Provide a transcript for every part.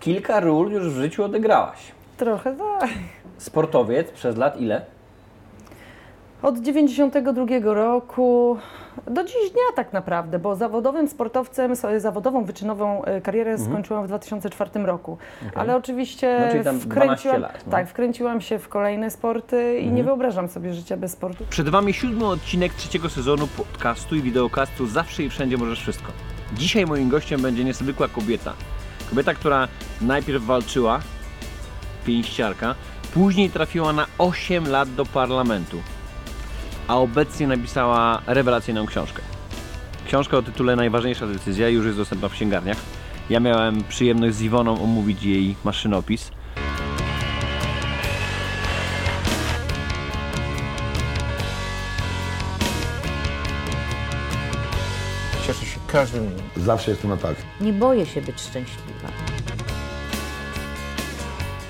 Kilka ról już w życiu odegrałaś. Trochę tak. Sportowiec przez lat ile? Od 92 roku do dziś dnia tak naprawdę, bo zawodowym sportowcem, zawodową wyczynową e, karierę skończyłam w 2004 roku. Ale oczywiście Mhm. No, czyli tam 12 wkręciłam, lat, no. Mhm. tak, wkręciłam się w kolejne sporty i nie wyobrażam sobie życia bez sportu. Przed Wami siódmy odcinek trzeciego sezonu podcastu i wideokastu Zawsze i Wszędzie Możesz Wszystko. Dzisiaj moim gościem będzie niezwykła kobieta. Kobieta, która najpierw walczyła, pięściarka, później trafiła na 8 lat do parlamentu, a obecnie napisała rewelacyjną książkę. Książka o tytule Najważniejsza decyzja już jest dostępna w księgarniach. Ja miałem przyjemność z Iwoną omówić jej maszynopis. Każdym dniem. Zawsze jestem na tak. Nie boję się być szczęśliwa.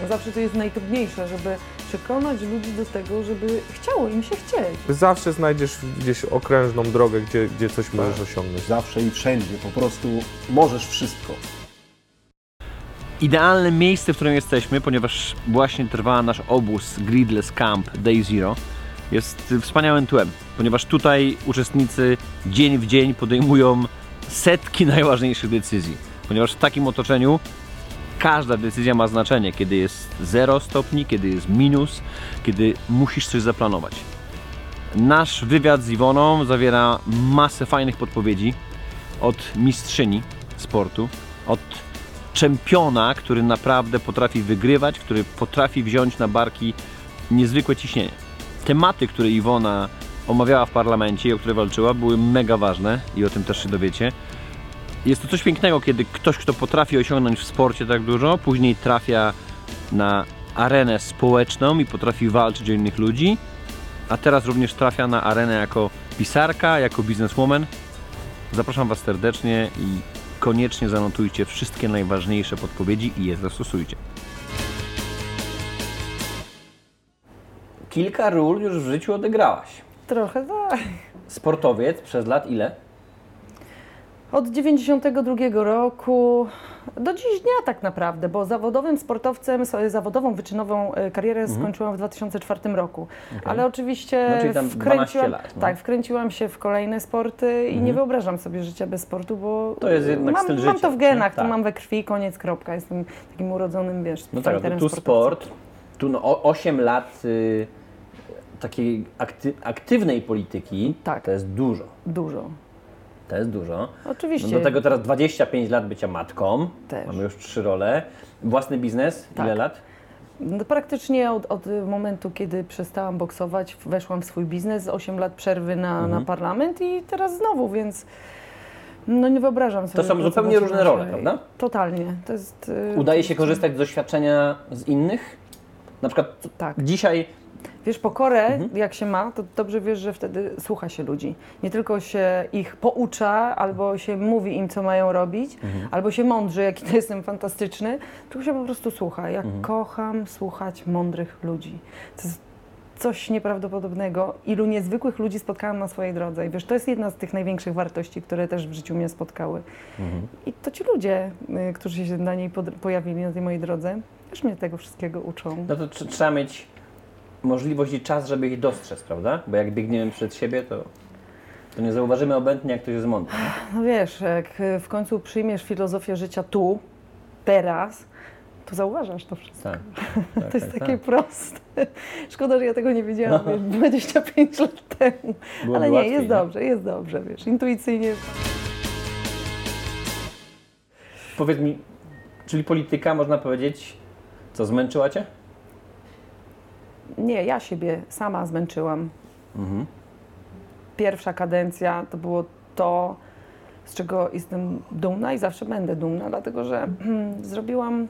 Zawsze to jest najtrudniejsze, żeby przekonać ludzi do tego, żeby chciało im się chcieć. Zawsze znajdziesz gdzieś okrężną drogę, gdzie, gdzie coś możesz osiągnąć. Zawsze i wszędzie. Po prostu możesz wszystko. Idealne miejsce, w którym jesteśmy, ponieważ właśnie trwa nasz obóz Gridless Camp Day Zero, jest wspaniałym tłem, ponieważ tutaj uczestnicy dzień w dzień podejmują setki najważniejszych decyzji. Ponieważ w takim otoczeniu każda decyzja ma znaczenie, kiedy jest 0 stopni, kiedy jest minus, kiedy musisz coś zaplanować. Nasz wywiad z Iwoną zawiera masę fajnych podpowiedzi od mistrzyni sportu, od czempiona, który naprawdę potrafi wygrywać, który potrafi wziąć na barki niezwykłe ciśnienie. Tematy, które Iwona omawiała w parlamencie i o które walczyła, były mega ważne i o tym też się dowiecie. Jest to coś pięknego, kiedy ktoś, kto potrafi osiągnąć w sporcie tak dużo, później trafia na arenę społeczną i potrafi walczyć o innych ludzi, a teraz również trafia na arenę jako pisarka, jako bizneswoman. Zapraszam Was serdecznie i koniecznie zanotujcie wszystkie najważniejsze podpowiedzi i je zastosujcie. Kilka ról już w życiu odegrałaś. Trochę tak. Sportowiec przez lat ile? Od 92 roku do dziś dnia tak naprawdę, bo zawodowym sportowcem, zawodową wyczynową e, karierę skończyłam w 2004 roku. Ale oczywiście Mhm. No, czyli tam 12 wkręciłam, lat, no. Mhm. tak, wkręciłam się w kolejne sporty i nie wyobrażam sobie życia bez sportu, bo To jest jednak mam, styl mam życia, to w genach, tak. to mam we krwi, koniec, kropka. Jestem takim urodzonym, wiesz, No tak, tu sportowcem. sport, tu no, o- 8 lat y, takiej akty, aktywnej polityki, Tak. to jest dużo. Dużo. To jest dużo. Oczywiście. No do tego teraz 25 lat bycia matką. Też. Mamy już trzy role. Własny biznes, ile Tak. lat? No, Praktycznie od, od momentu, kiedy przestałam boksować, weszłam w swój biznes, 8 lat przerwy na, Mhm. na parlament i teraz znowu, więc no nie wyobrażam sobie. są pracować zupełnie różne role, prawda? Totalnie. To jest, y, Udaje to się korzystać z doświadczenia z innych? Na przykład Tak. dzisiaj Wiesz, pokorę, Mhm. jak się ma, to dobrze wiesz, że wtedy słucha się ludzi. Nie tylko się ich poucza, albo się mówi im, co mają robić, Mhm. albo się mądrzy, jaki to jestem fantastyczny, tylko się po prostu słucha. Ja Mhm. kocham słuchać mądrych ludzi. To jest coś nieprawdopodobnego. Ilu niezwykłych ludzi spotkałam na swojej drodze. I wiesz, to jest jedna z tych największych wartości, które też w życiu mnie spotkały. Mhm. I to ci ludzie, y, którzy się na niej pojawili, na tej mojej drodze, też mnie tego wszystkiego uczą. no to tr- trzeba mieć możliwość i czas, żeby ich dostrzec, prawda? Bo jak biegniemy przed siebie, to, to nie zauważymy obecnie, jak ktoś jest mądry. No wiesz, jak y, w końcu przyjmiesz filozofię życia tu, teraz, to zauważasz to wszystko. Tak. tak To jest tak, takie tak. proste. Szkoda, że ja tego nie wiedziałam wiesz, 25 lat temu. Byłoby Ale nie, łatwiej, jest nie? dobrze, jest dobrze, wiesz, intuicyjnie. Powiedz mi, czyli polityka, można powiedzieć, co, zmęczyła Cię? Nie, ja siebie sama zmęczyłam. Mhm. Pierwsza kadencja to było to, z czego jestem dumna i zawsze będę dumna, dlatego że zrobiłam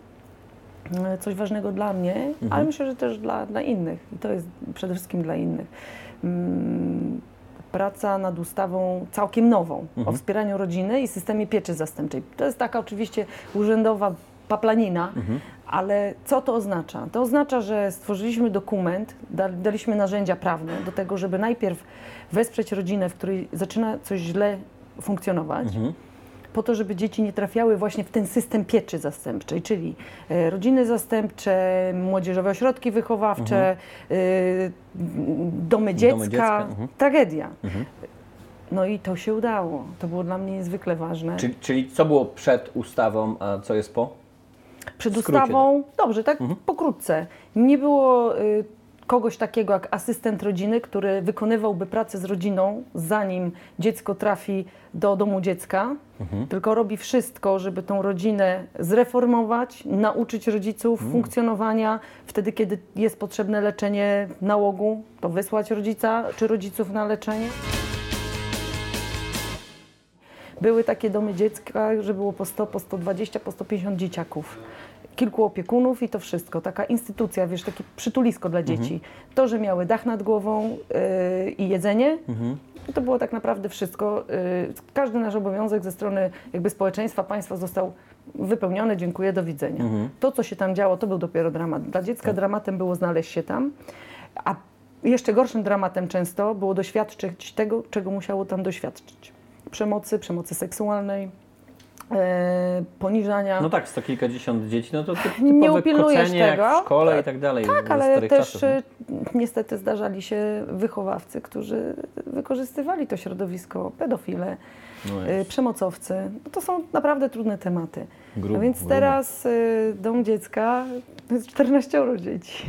e, coś ważnego dla mnie, ale myślę, że też dla, dla innych. I to jest przede wszystkim dla innych. Mm, Praca nad ustawą całkiem nową o wspieraniu rodziny i systemie pieczy zastępczej. To jest taka oczywiście urzędowa paplanina, ale co to oznacza? To oznacza, że stworzyliśmy dokument, da- daliśmy narzędzia prawne do tego, żeby najpierw wesprzeć rodzinę, w której zaczyna coś źle funkcjonować, po to, żeby dzieci nie trafiały właśnie w ten system pieczy zastępczej, czyli e, rodziny zastępcze, młodzieżowe ośrodki wychowawcze, e, domy dziecka, dziecka, mhm. tragedia. No i to się udało. To było dla mnie niezwykle ważne. Czyli, czyli co było przed ustawą, a co jest po? Przed ustawą, dobrze, tak pokrótce, nie było y, kogoś takiego jak asystent rodziny, który wykonywałby pracę z rodziną, zanim dziecko trafi do domu dziecka, tylko robi wszystko, żeby tą rodzinę zreformować, nauczyć rodziców funkcjonowania. Wtedy, kiedy jest potrzebne leczenie nałogu, to wysłać rodzica czy rodziców na leczenie. Były takie domy dziecka, że było po 100, po 120, po 150 dzieciaków. Kilku opiekunów i to wszystko. Taka instytucja, wiesz, takie przytulisko dla dzieci. To, że miały dach nad głową yy, i jedzenie, to było tak naprawdę wszystko. Yy, każdy nasz obowiązek ze strony jakby społeczeństwa, państwa został wypełniony. Dziękuję, do widzenia. To, co się tam działo, to był dopiero dramat. Dla dziecka dramatem było znaleźć się tam, a jeszcze gorszym dramatem często było doświadczyć tego, czego musiało tam doświadczyć. Przemocy, przemocy seksualnej, e, poniżania. No tak, sto kilkadziesiąt dzieci, no to Nie upilnujesz kocenie jak tego. w szkole i tak dalej. tak, ale też czasów, e, niestety zdarzali się wychowawcy, którzy wykorzystywali to środowisko, pedofile, No e, przemocowcy. No to są naprawdę trudne tematy. No więc grubo. teraz e, dom dziecka to jest 14 dzieci.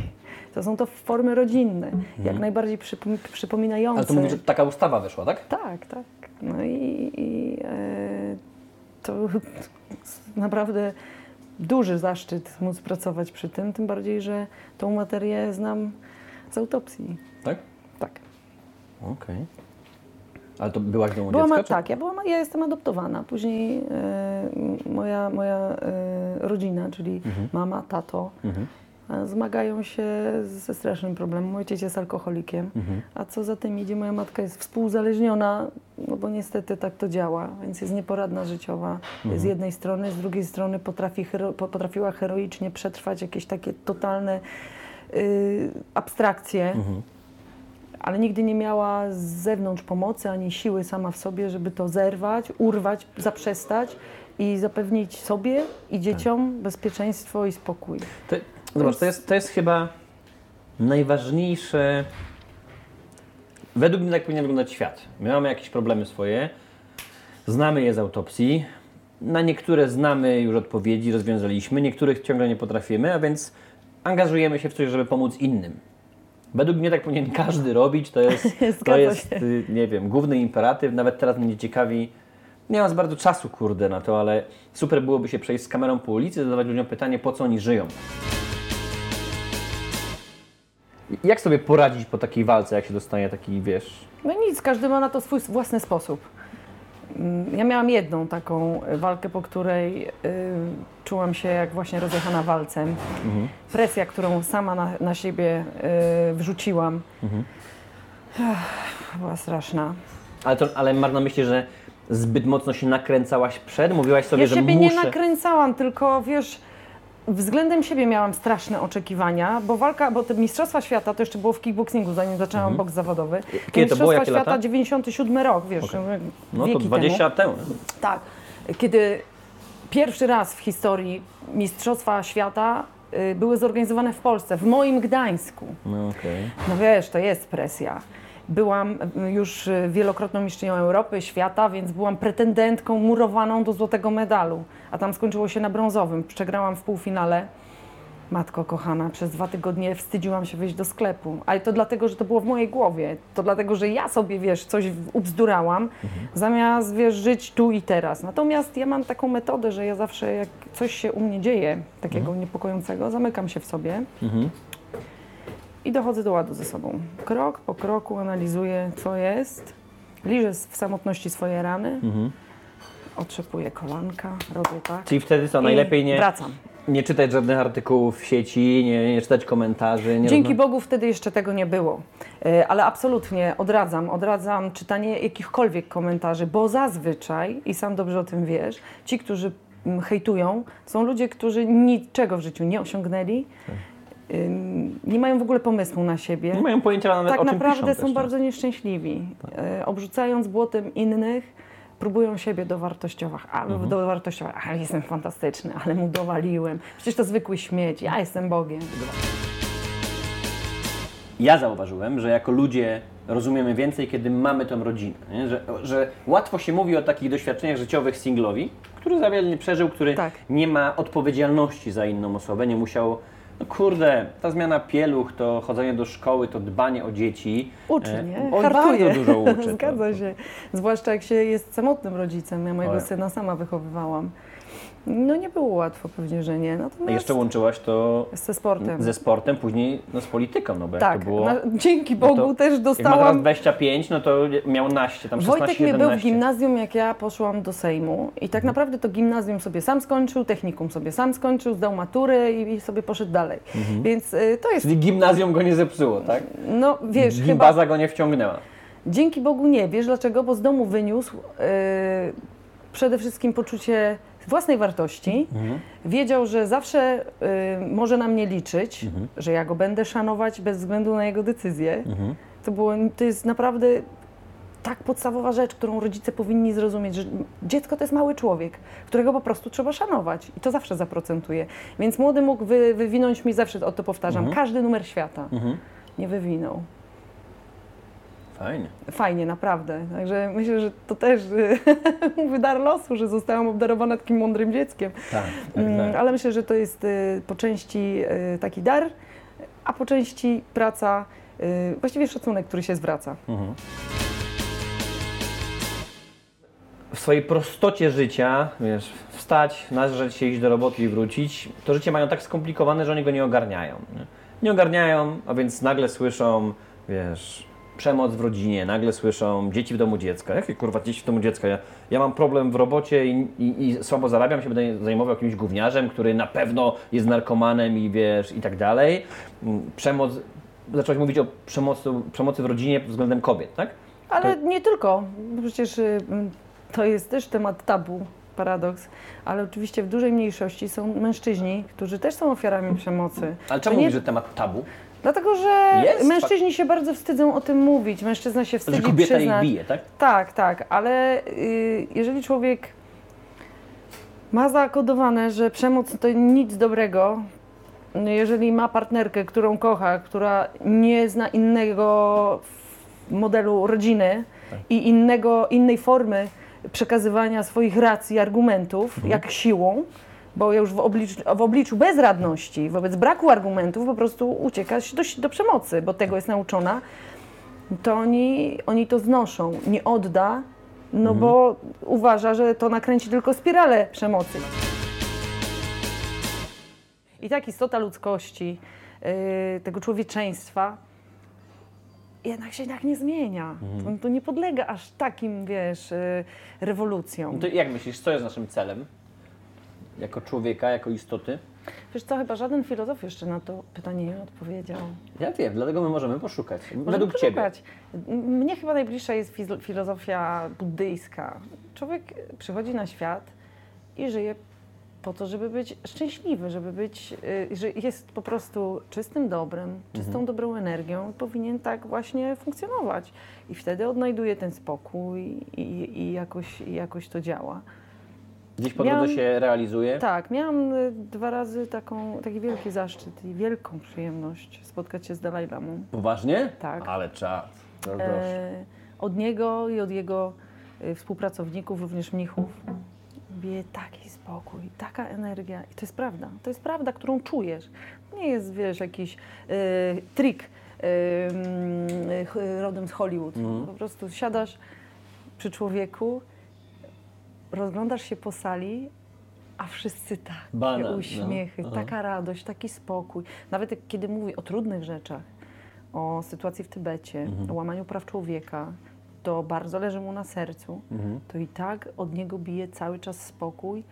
To są to formy rodzinne, jak najbardziej przypom- przypominające. Ale to mówisz, że taka ustawa wyszła, tak? Tak, tak. No i, i e, to naprawdę duży zaszczyt móc pracować przy tym, tym bardziej, że tą materię znam z autopsji. Tak? Tak. Okej. Ale to byłaś domu Byłam, dziecka? tak, ja, byłam, ja jestem adoptowana. Później e, moja, moja e, rodzina, czyli mama, tato, Mhm. Zmagają się ze strasznym problemem. Mój ojciec jest alkoholikiem, Mhm. a co za tym idzie, moja matka jest współzależniona, no bo niestety tak to działa, więc jest nieporadna życiowa Mhm. z jednej strony, z drugiej strony potrafi potrafiła heroicznie przetrwać jakieś takie totalne y, abstrakcje, Mhm. ale nigdy nie miała z zewnątrz pomocy ani siły sama w sobie, żeby to zerwać, urwać, zaprzestać i zapewnić sobie i dzieciom bezpieczeństwo i spokój. Zobacz, to jest, to jest chyba najważniejsze. Według mnie tak powinien wyglądać świat. My mamy jakieś problemy swoje, znamy je z autopsji. Na niektóre znamy już odpowiedzi, rozwiązaliśmy, niektórych ciągle nie potrafimy, a więc angażujemy się w coś, żeby pomóc innym. Według mnie tak powinien każdy robić, to jest, to jest y, nie wiem, główny imperatyw. Nawet teraz mnie ciekawi, nie mam za bardzo czasu, kurde, na to, ale super byłoby się przejść z kamerą po ulicy, zadawać ludziom pytanie, po co oni żyją. Jak sobie poradzić po takiej walce, jak się dostanie taki, wiesz... No nic, każdy ma na to swój własny sposób. Mm, Ja miałam jedną taką walkę, po której y, czułam się jak właśnie rozjechana walcem. Presja, którą sama na, na siebie y, wrzuciłam, Ech, była straszna. Ale, to, ale na myśli, że zbyt mocno się nakręcałaś przed? Mówiłaś sobie, ja że siebie muszę... nie nakręcałam, tylko wiesz, względem siebie miałam straszne oczekiwania, bo walka, bo te Mistrzostwa Świata to jeszcze było w kickboxingu, zanim zaczęłam boks zawodowy. Mhm. Kiedy to było? Mistrzostwa Jakie Świata, lata? 97 rok, wiesz, No to wieki 20 temu. lat temu. Tak. Kiedy pierwszy raz w historii Mistrzostwa Świata y, były zorganizowane w Polsce, w moim Gdańsku. No okej. No wiesz, to jest presja. Byłam y, już y, wielokrotną mistrzynią Europy, świata, więc byłam pretendentką murowaną do złotego medalu. A tam skończyło się na brązowym. Przegrałam w półfinale. Matko kochana, przez dwa tygodnie wstydziłam się wyjść do sklepu. Ale to dlatego, że to było w mojej głowie. To dlatego, że ja sobie, wiesz, coś ubzdurałam, zamiast, wiesz, żyć tu i teraz. Natomiast ja mam taką metodę, że ja zawsze, jak coś się u mnie dzieje, takiego niepokojącego, zamykam się w sobie Mhm. I dochodzę do ładu ze sobą. Krok po kroku analizuję, co jest, liżę w samotności swoje rany, Mhm. otrzepuję kolanka, robię tak. Czyli wtedy co, najlepiej nie, Wracam. nie czytać żadnych artykułów w sieci, nie, nie czytać komentarzy. Nie Dzięki rozma- Bogu wtedy jeszcze tego nie było. E, Ale absolutnie odradzam, odradzam czytanie jakichkolwiek komentarzy, bo zazwyczaj, i sam dobrze o tym wiesz, ci, którzy mm, hejtują, są ludzie, którzy niczego w życiu nie osiągnęli, ym, nie mają w ogóle pomysłu na siebie. Nie mają pojęcia nawet tak o czym naprawdę piszą są też, bardzo nieszczęśliwi. E, obrzucając błotem innych, próbują siebie dowartościować, ale dowartościować, ale jestem fantastyczny, ale mu dowaliłem. Przecież to zwykły śmieć, ja jestem Bogiem. Ja zauważyłem, że jako ludzie rozumiemy więcej, kiedy mamy tą rodzinę. Nie? Że, że łatwo się mówi o takich doświadczeniach życiowych singlowi, który za wiele nie przeżył, który Tak. nie ma odpowiedzialności za inną osobę, nie musiał. No kurde, ta zmiana pieluch, to chodzenie do szkoły, to dbanie o dzieci. Uczy, e, nie? On Hartuje. bardzo dużo uczy. Zgadza się. Zwłaszcza jak się jest samotnym rodzicem. Ja mojego Oj. syna sama wychowywałam. No nie było łatwo, pewnie, że nie. A Natomiast jeszcze łączyłaś to ze sportem. ze sportem, później no, z polityką, no bo jak tak, to było. na, dzięki no to Bogu też Jak ma teraz dostałam 25, no to miał naście, tam 16, Wojtek nie 17. był w gimnazjum, jak ja poszłam do Sejmu i tak naprawdę to gimnazjum sobie sam skończył, technikum sobie sam skończył, zdał maturę i, sobie poszedł dalej. Więc y, to jest, Czyli gimnazjum go nie zepsuło, tak? no wiesz, chyba Gimbaza go nie wciągnęła. dzięki Bogu nie, wiesz dlaczego? Bo z domu wyniósł y, przede wszystkim poczucie własnej wartości. Wiedział, że zawsze y, może na mnie liczyć, że ja go będę szanować bez względu na jego decyzje. To, było, to jest naprawdę tak podstawowa rzecz, którą rodzice powinni zrozumieć, że dziecko to jest mały człowiek, którego po prostu trzeba szanować i to zawsze zaprocentuje. Więc młody mógł wy, wywinąć mi, zawsze o to powtarzam, każdy numer świata. Nie wywinął. Fajnie. Fajnie, naprawdę. Także myślę, że to też mówię dar losu, że zostałam obdarowana takim mądrym dzieckiem. Tak, tak, Mm, tak. Ale myślę, że to jest y, po części y, taki dar, a po części praca, y, właściwie szacunek, który się zwraca. W swojej prostocie życia, wiesz, wstać, nażreć się, iść do roboty i wrócić, to życie mają tak skomplikowane, że oni go nie ogarniają. Nie, nie ogarniają, a więc nagle słyszą, wiesz, przemoc w rodzinie, nagle słyszą dzieci w domu dziecka. Jakie kurwa dzieci w domu dziecka? Ja, ja mam problem w robocie i, i, i słabo zarabiam, się będę zajmował jakimś gówniarzem, który na pewno jest narkomanem i wiesz, i tak dalej. Mm, Przemoc, zacząłeś mówić o przemocy, przemocy w rodzinie względem kobiet, tak? Ale nie tylko, przecież y, mm, to jest też temat tabu, paradoks, ale oczywiście w dużej mniejszości są mężczyźni, którzy też są ofiarami przemocy. Ale To czemu nie- mówisz, że temat tabu? Dlatego, że Jest? mężczyźni się bardzo wstydzą o tym mówić, mężczyzna się Że wstydzi kobieta ich przyznać. bije, tak? Tak, tak, ale y, jeżeli człowiek ma zakodowane, że przemoc to nic dobrego, jeżeli ma partnerkę, którą kocha, która nie zna innego modelu rodziny i innego, innej formy przekazywania swoich racji, argumentów, jak siłą, bo już w obliczu, w obliczu bezradności, wobec braku argumentów po prostu ucieka się do, do przemocy, bo tego jest nauczona, to oni, oni to znoszą. Nie odda, no bo uważa, że to nakręci tylko spiralę przemocy. I tak istota ludzkości, yy, tego człowieczeństwa jednak się tak nie zmienia. To, to nie podlega aż takim, wiesz, yy, rewolucjom. No to jak myślisz, co jest naszym celem? Jako człowieka, jako istoty? Wiesz co, chyba żaden filozof jeszcze na to pytanie nie odpowiedział. Ja wiem, dlatego my możemy poszukać. Możemy Według Ciebie. poszukać. M- Mnie chyba najbliższa jest filozofia buddyjska. Człowiek przychodzi na świat i żyje po to, żeby być szczęśliwy, żeby być, y, że jest po prostu czystym dobrem, czystą Mhm. dobrą energią i powinien tak właśnie funkcjonować. I wtedy odnajduje ten spokój i, i, jakoś, i jakoś to działa. Gdzieś po Miałam- drodze się realizuje. Tak, miałam y, dwa razy taką, taki wielki zaszczyt i wielką przyjemność spotkać się z Dalaj Lamą. Poważnie? Tak. Ale proszę. E, od niego i od jego e, współpracowników, również mnichów, bije taki spokój, taka energia. I to jest prawda. To jest prawda, którą czujesz. Nie jest, wiesz, jakiś e, trik mm, rodem z Hollywood. Po prostu siadasz przy człowieku, rozglądasz się po sali, a wszyscy takie Banan, no. uśmiechy, Aha. taka radość, taki spokój. Nawet kiedy mówi o trudnych rzeczach, o sytuacji w Tybecie, Mhm. o łamaniu praw człowieka, to bardzo leży mu na sercu, Mhm. to i tak od niego bije cały czas spokój,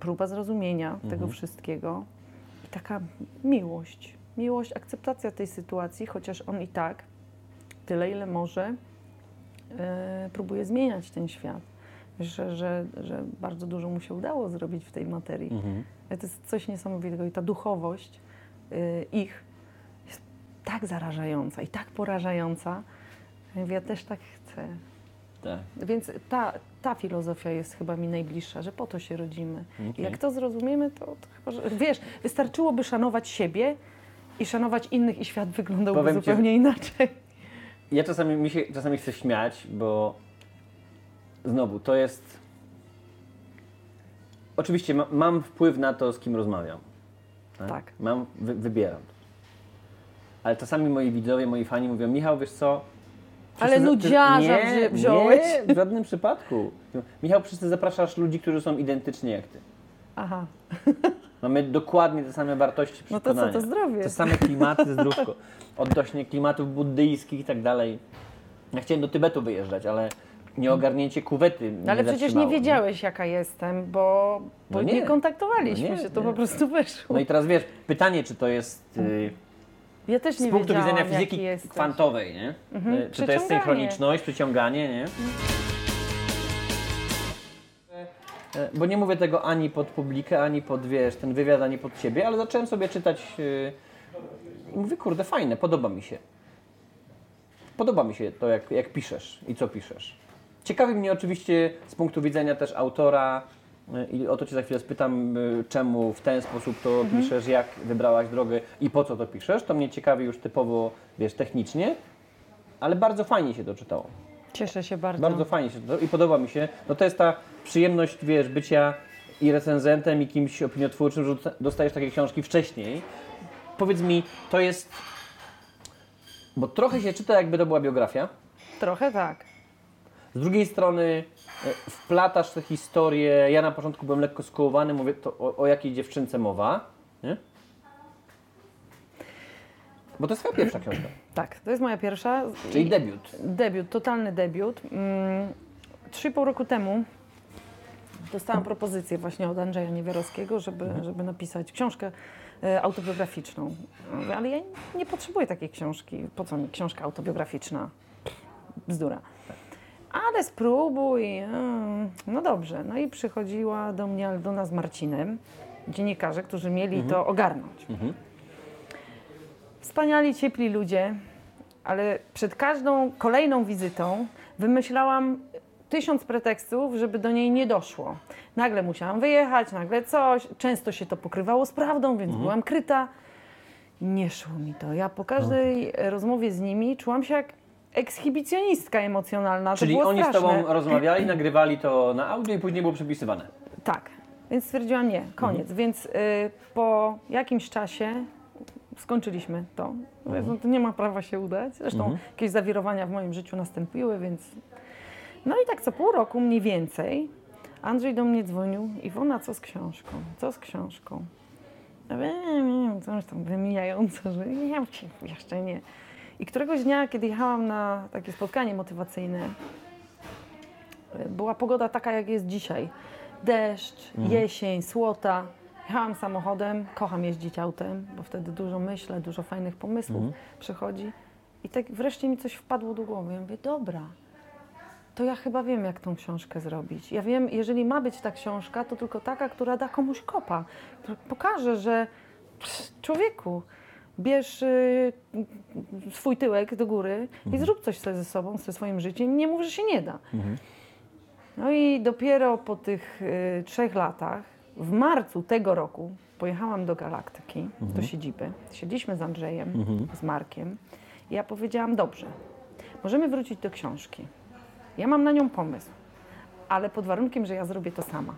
próba zrozumienia Mhm. tego wszystkiego i taka miłość. Miłość, akceptacja tej sytuacji, chociaż on i tak tyle, ile może, e, próbuje zmieniać ten świat. Myślę, że, że bardzo dużo mu się udało zrobić w tej materii. Mhm. To jest coś niesamowitego i ta duchowość y, ich jest tak zarażająca i tak porażająca. Ja też tak chcę. Tak. Więc ta, ta filozofia jest chyba mi najbliższa, że po to się rodzimy. Okej. jak to zrozumiemy, to, to chyba, że, wiesz, wystarczyłoby szanować siebie i szanować innych i świat wyglądałby Powiem ci, zupełnie inaczej. Ja czasami, mi się czasami chcę śmiać, bo znowu, to jest... Oczywiście ma, mam wpływ na to, z kim rozmawiam. Tak. Mam, wy, wybieram. Ale czasami moi widzowie, moi fani mówią, Michał, wiesz co? Ale nudziarza nie, wzi- wziąłeś. Nie, w żadnym przypadku. Michał, przecież ty zapraszasz ludzi, którzy są identyczni jak ty. Aha, Mamy dokładnie te same wartości no to co, to zdrowie. Te same klimaty, zdrówko. Odnośnie klimatów buddyjskich i tak dalej. Ja chciałem do Tybetu wyjeżdżać, ale nieogarnięcie kuwety No ale przecież nie wiedziałeś, jaka jestem, bo, bo No nie. nie. kontaktowaliśmy No nie, się, to nie. po prostu wyszło. No i teraz wiesz, pytanie, czy to jest y, ja też z nie punktu wiedziałam, widzenia fizyki kwantowej, nie? Mhm, Y, Czy to jest synchroniczność, przyciąganie, nie? E, Bo nie mówię tego ani pod publikę, ani pod, wiesz, ten wywiad, ani pod ciebie, ale zacząłem sobie czytać y, i mówię, kurde, fajne, podoba mi się. Podoba mi się to, jak, jak piszesz i co piszesz. Ciekawi mnie oczywiście z punktu widzenia też autora y, i o to Cię za chwilę spytam, y, czemu w ten sposób to piszesz, jak wybrałaś drogę i po co to piszesz. To mnie ciekawi już typowo, wiesz, technicznie, ale bardzo fajnie się to czytało. Cieszę się bardzo. Bardzo fajnie się to i podoba mi się. No to jest ta przyjemność, wiesz, bycia i recenzentem, i kimś opiniotwórczym, że dostajesz takie książki wcześniej. Powiedz mi, to jest... Bo trochę się czyta, jakby to była biografia. Trochę tak. Z drugiej strony e, wplatasz tę historię. Ja na początku byłem lekko skołowany, mówię, to o, o jakiej dziewczynce mowa, nie? Bo to jest twoja pierwsza książka, Tak, to jest moja pierwsza. czyli debiut. Debiut, totalny debiut. Mm, Trzy i pół roku temu dostałam propozycję właśnie od Andrzeja Niewiarowskiego, żeby, żeby napisać książkę e, autobiograficzną. Ale ja nie potrzebuję takiej książki. Po co mi książka autobiograficzna? Bzdura. Ale spróbuj. mm, No dobrze. No i przychodziła do mnie Aldona z Marcinem, dziennikarze, którzy mieli to ogarnąć. Wspaniali, ciepli ludzie, ale przed każdą kolejną wizytą wymyślałam tysiąc pretekstów, żeby do niej nie doszło. Nagle musiałam wyjechać, nagle coś. Często się to pokrywało z prawdą, więc byłam kryta. Nie szło mi to. Ja po każdej rozmowie z nimi czułam się jak ekshibicjonistka emocjonalna. To Czyli było oni z straszne. tobą rozmawiali, nagrywali to na audio i później było przepisywane. Tak, więc stwierdziłam nie, koniec. Mhm. Więc y, po jakimś czasie skończyliśmy to. Mhm. No, to nie ma prawa się udać. Zresztą jakieś zawirowania w moim życiu nastąpiły, więc. No i tak co pół roku mniej więcej Andrzej do mnie dzwonił. Iwona, co z książką? Co z książką? Ja nie, coś tam wymijająco, że nie, jeszcze nie. I któregoś dnia, kiedy jechałam na takie spotkanie motywacyjne, była pogoda taka, jak jest dzisiaj. Deszcz, jesień, słota. Jechałam samochodem, kocham jeździć autem, bo wtedy dużo myślę, dużo fajnych pomysłów przychodzi. I tak wreszcie mi coś wpadło do głowy. Ja mówię, dobra, to ja chyba wiem, jak tą książkę zrobić. Ja wiem, jeżeli ma być ta książka, to tylko taka, która da komuś kopa, która pokaże, że psz, człowieku, bierz y, swój tyłek do góry i zrób coś sobie ze sobą, ze swoim życiem. Nie mów, że się nie da. No i dopiero po tych y, trzech latach, w marcu tego roku, pojechałam do Galaktyki, do siedziby. Siedliśmy z Andrzejem, z Markiem. I ja powiedziałam, dobrze, możemy wrócić do książki. Ja mam na nią pomysł, ale pod warunkiem, że ja zrobię to sama.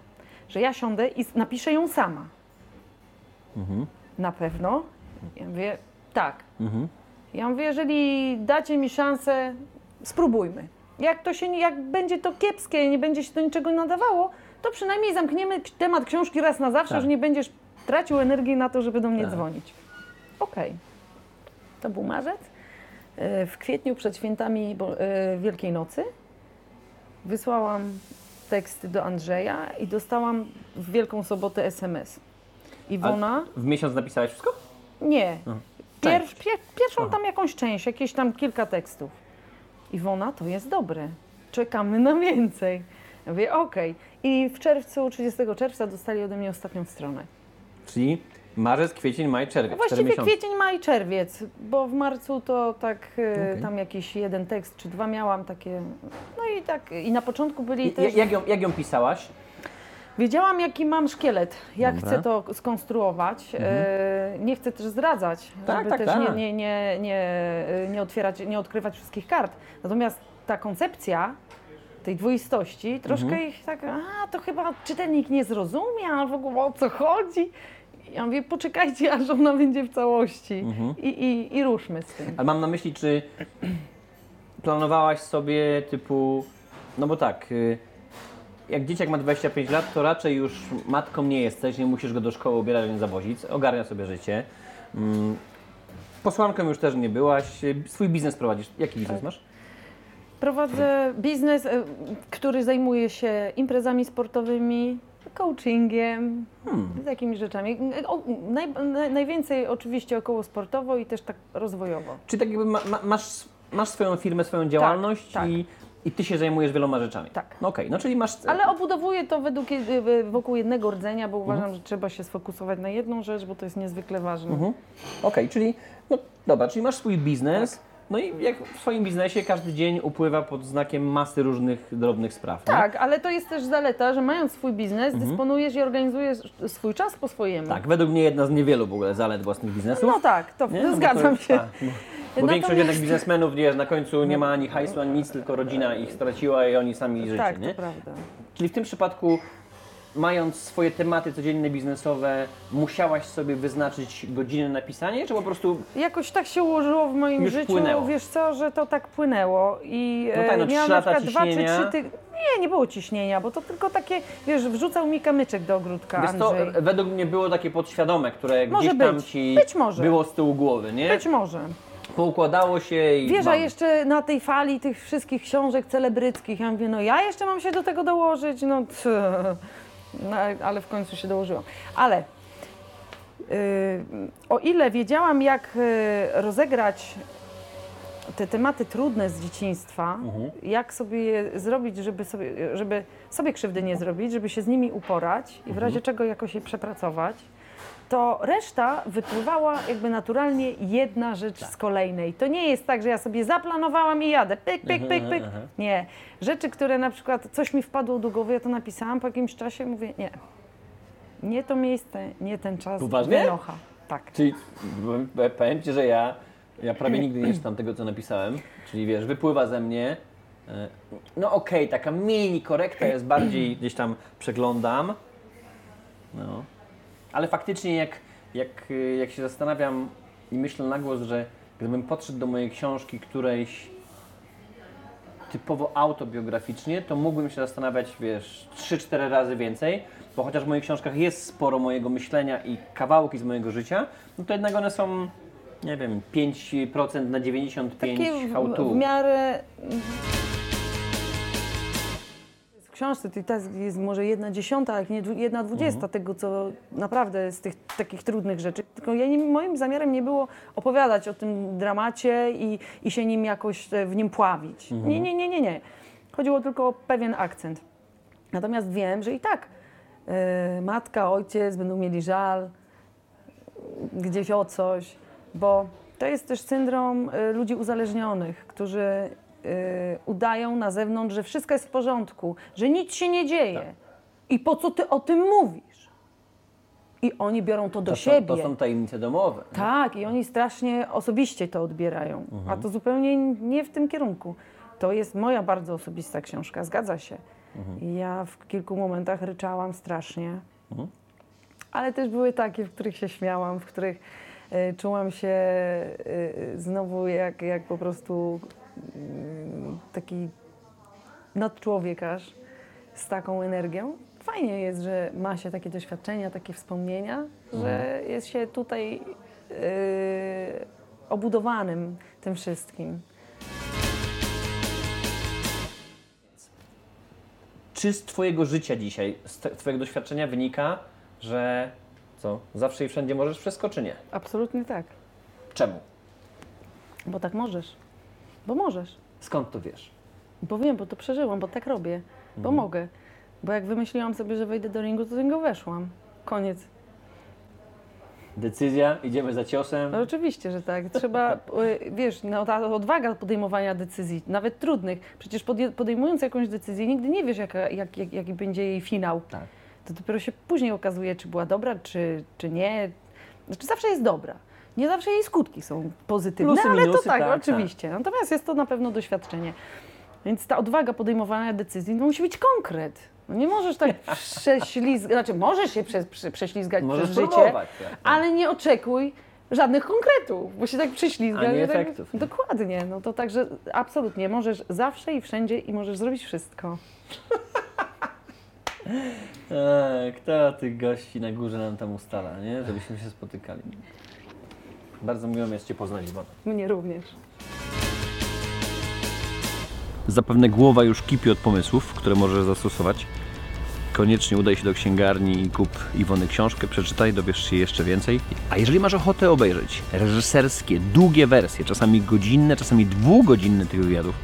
Że ja siądę i napiszę ją sama. Na pewno? Ja mówię, tak. Ja mówię, jeżeli dacie mi szansę, spróbujmy. Jak, to się, jak będzie to kiepskie, nie będzie się do niczego nadawało, to przynajmniej zamkniemy temat książki raz na zawsze, Tak. że nie będziesz tracił energii na to, żeby do mnie Tak. dzwonić. Okej. To był marzec. E, W kwietniu przed świętami e, Wielkiej Nocy wysłałam teksty do Andrzeja i dostałam w Wielką Sobotę SMS. Iwona, W miesiąc napisałeś wszystko? Nie. No. Pier, pier, pierwszą tam jakąś część, jakieś tam kilka tekstów. Iwona, to jest dobre. Czekamy na więcej. Ja mówię, okej. I w czerwcu, 30 czerwca dostali ode mnie ostatnią stronę. Czyli Marzec, kwiecień, maj, czerwiec. Właściwie kwiecień, maj, czerwiec, bo w marcu to tak e, Okej. tam jakiś jeden tekst czy dwa miałam takie. No i tak, i na początku byli I, też. jak, ją, jak ją pisałaś? Wiedziałam, jaki mam szkielet, jak Dobra. chcę to skonstruować. E, nie chcę też zdradzać, Tak, żeby tak, też tak. Nie, nie, nie, nie, e, nie otwierać, nie odkrywać wszystkich kart. Natomiast ta koncepcja tej dwoistości, troszkę Mhm. ich tak, a to chyba czytelnik nie zrozumie, a w ogóle o co chodzi. Ja mówię, poczekajcie, aż ona będzie w całości Mhm. I, i, i ruszmy z tym. Ale mam na myśli, czy planowałaś sobie typu, no bo tak, y, jak dzieciak ma 25 lat, to raczej już matką nie jesteś, nie musisz go do szkoły ubierać, nie zawozić, ogarnia sobie życie. Mm, Posłanką już też nie byłaś, swój biznes prowadzisz. Jaki biznes masz? Prowadzę biznes, e, który zajmuje się imprezami sportowymi, coachingiem, Hmm. takimi rzeczami. O, naj, naj, najwięcej oczywiście około sportowo i też tak rozwojowo. Czy tak jakby ma, ma, masz, masz swoją firmę, swoją działalność tak. I, i ty się zajmujesz wieloma rzeczami? Tak. No okej, no czyli masz... Ale obudowuję to według, jed- wokół jednego rdzenia, bo uważam, Mhm. że trzeba się sfokusować na jedną rzecz, bo to jest niezwykle ważne. Mhm. Okej, czyli no dobra, czyli masz swój biznes. Tak. No i jak w swoim biznesie każdy dzień upływa pod znakiem masy różnych drobnych spraw. nie? Tak, ale to jest też zaleta, że mając swój biznes, dysponujesz i organizujesz swój czas po swojemu. Mhm. Tak, według mnie jedna z niewielu w ogóle zalet własnych biznesów. No tak, to Nie? No zgadzam to- się. tak, bo bo Natomiast- większość jednak biznesmenów, wiesz, na końcu nie ma ani hajsu, ani nic, tylko rodzina ich straciła i oni sami życie, Tak, nie? to prawda. Czyli w tym przypadku, mając swoje tematy codzienne biznesowe, musiałaś sobie wyznaczyć godziny na pisanie, czy po prostu Jakoś tak się ułożyło w moim Już życiu, płynęło. wiesz co, że to tak płynęło i No tak, no, e, trzy miałam na lata przykład dwa czy ciśnienia. trzy tygodnie. Nie, nie było ciśnienia, bo to tylko takie, wiesz, wrzucał mi kamyczek do ogródka Wiesz, to Andrzej. według mnie było takie podświadome, które Może gdzieś tam być. ci Być może. było z tyłu głowy, nie? Być może. Poukładało się i Wiesz, a bam. jeszcze na tej fali tych wszystkich książek celebryckich, ja mówię, no ja jeszcze mam się do tego dołożyć, no. No ale w końcu się dołożyłam. Ale yy, o ile wiedziałam, jak yy, rozegrać te tematy trudne z dzieciństwa, jak sobie je zrobić, żeby sobie, żeby sobie krzywdy nie zrobić, żeby się z nimi uporać i w razie czego jakoś je przepracować, to reszta wypływała jakby naturalnie jedna rzecz z kolejnej. To nie jest tak, że ja sobie zaplanowałam i jadę, pyk, pyk, pyk, pyk. Nie. Rzeczy, które na przykład coś mi wpadło do głowy, ja to napisałam po jakimś czasie, mówię, nie. Nie to miejsce, nie ten czas. Poważnie? Wynocha. Tak. Czyli powiem Ci, że ja, ja prawie nigdy nie czytam tego, co napisałem. Czyli wiesz, wypływa ze mnie. e, No okej, taka mini korekta jest bardziej gdzieś tam przeglądam. No. Ale faktycznie jak, jak, y, jak się zastanawiam i myślę na głos, że gdybym podszedł do mojej książki którejś typowo autobiograficznie, to mógłbym się zastanawiać, wiesz, 3-4 razy więcej, bo chociaż w moich książkach jest sporo mojego myślenia i kawałki z mojego życia, no to jednak one są, nie wiem, 5% na 95% Takie how to. w, w miarę... Książce to i tak jest może jedna dziesiąta, jak nie jedna dwudziesta tego, co naprawdę z tych takich trudnych rzeczy. Tylko ja nie, moim zamiarem nie było opowiadać o tym dramacie i, i się nim jakoś e, w nim pławić. Nie, nie, nie, nie, nie. Chodziło tylko o pewien akcent. Natomiast wiem, że i tak e, matka, ojciec będą mieli żal, gdzieś o coś, bo to jest też syndrom y, ludzi uzależnionych, którzy y, udają na zewnątrz, że wszystko jest w porządku, że nic się nie dzieje. Tak. I po co ty o tym mówisz? I oni biorą to do To są, siebie. to są tajemnice domowe. Tak, i oni strasznie osobiście to odbierają, a to zupełnie nie w tym kierunku. To jest moja bardzo osobista książka, zgadza się. I ja w kilku momentach ryczałam strasznie, ale też były takie, w których się śmiałam, w których e, czułam się e, znowu jak, jak po prostu taki nadczłowiekarz z taką energią. Fajnie jest, że ma się takie doświadczenia, takie wspomnienia, że jest się tutaj e, obudowanym tym wszystkim. Czy z Twojego życia dzisiaj, z te- Twojego doświadczenia wynika, że co, zawsze i wszędzie możesz wszystko, czy nie? Absolutnie tak, Czemu? bo tak możesz, bo możesz. Skąd to wiesz? Bo wiem, bo to przeżyłam, bo tak robię, bo mogę. Bo jak wymyśliłam sobie, że wejdę do ringu, to do niego weszłam. Koniec. decyzja, idziemy za ciosem. No oczywiście, że tak. Trzeba, y, wiesz, no, ta odwaga podejmowania decyzji, nawet trudnych. Przecież podje- podejmując jakąś decyzję, nigdy nie wiesz, jaka, jak, jak, jaki będzie jej finał. Tak. To dopiero się później okazuje, czy była dobra, czy, czy nie. Znaczy zawsze jest dobra. Nie zawsze jej skutki są pozytywne, Plusy, ale minusy, to tak, tak, oczywiście. Natomiast jest to na pewno doświadczenie. Więc ta odwaga podejmowania decyzji no, musi być konkret. No, nie możesz tak prześlizgać, znaczy możesz się prze, prze, prześlizgać Możesz przez życie, próbować. Tak, tak. ale nie oczekuj żadnych konkretów, bo się tak prześlizga. A nie tak, efektów, nie? Dokładnie, no to także absolutnie możesz zawsze i wszędzie i możesz zrobić wszystko. Kto tych gości na górze nam tam ustala, nie? Żebyśmy się spotykali. Bardzo miło mi jest Cię poznać, Iwona. Mnie również. Zapewne głowa już kipi od pomysłów, które możesz zastosować. Koniecznie udaj się do księgarni i kup Iwony książkę, przeczytaj, dowiesz się jeszcze więcej. A jeżeli masz ochotę obejrzeć reżyserskie, długie wersje, czasami godzinne, czasami dwugodzinne tych wywiadów,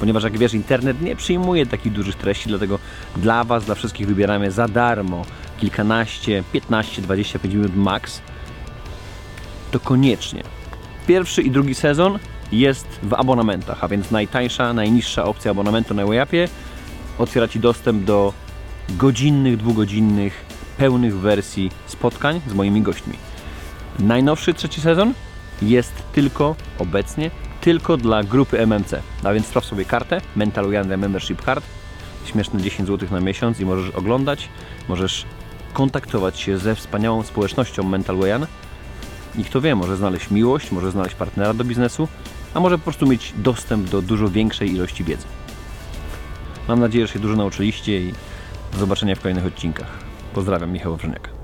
ponieważ jak wiesz, internet nie przyjmuje takich dużych treści, dlatego dla Was, dla wszystkich wybieramy za darmo kilkanaście, 15, 25 minut max, to koniecznie. Pierwszy i drugi sezon jest w abonamentach, a więc najtańsza, najniższa opcja abonamentu na Wayapie otwiera Ci dostęp do godzinnych, dwugodzinnych, pełnych wersji spotkań z moimi gośćmi. Najnowszy trzeci sezon jest tylko obecnie tylko dla grupy MMC, a więc sprawdź sobie kartę Mental Ujanda Membership Card śmieszne 10 zł na miesiąc i możesz oglądać, możesz kontaktować się ze wspaniałą społecznością Mental Wayan i kto wie, może znaleźć miłość, może znaleźć partnera do biznesu, a może po prostu mieć dostęp do dużo większej ilości wiedzy. Mam nadzieję, że się dużo nauczyliście i do zobaczenia w kolejnych odcinkach. Pozdrawiam, Michał Wawrzyniak.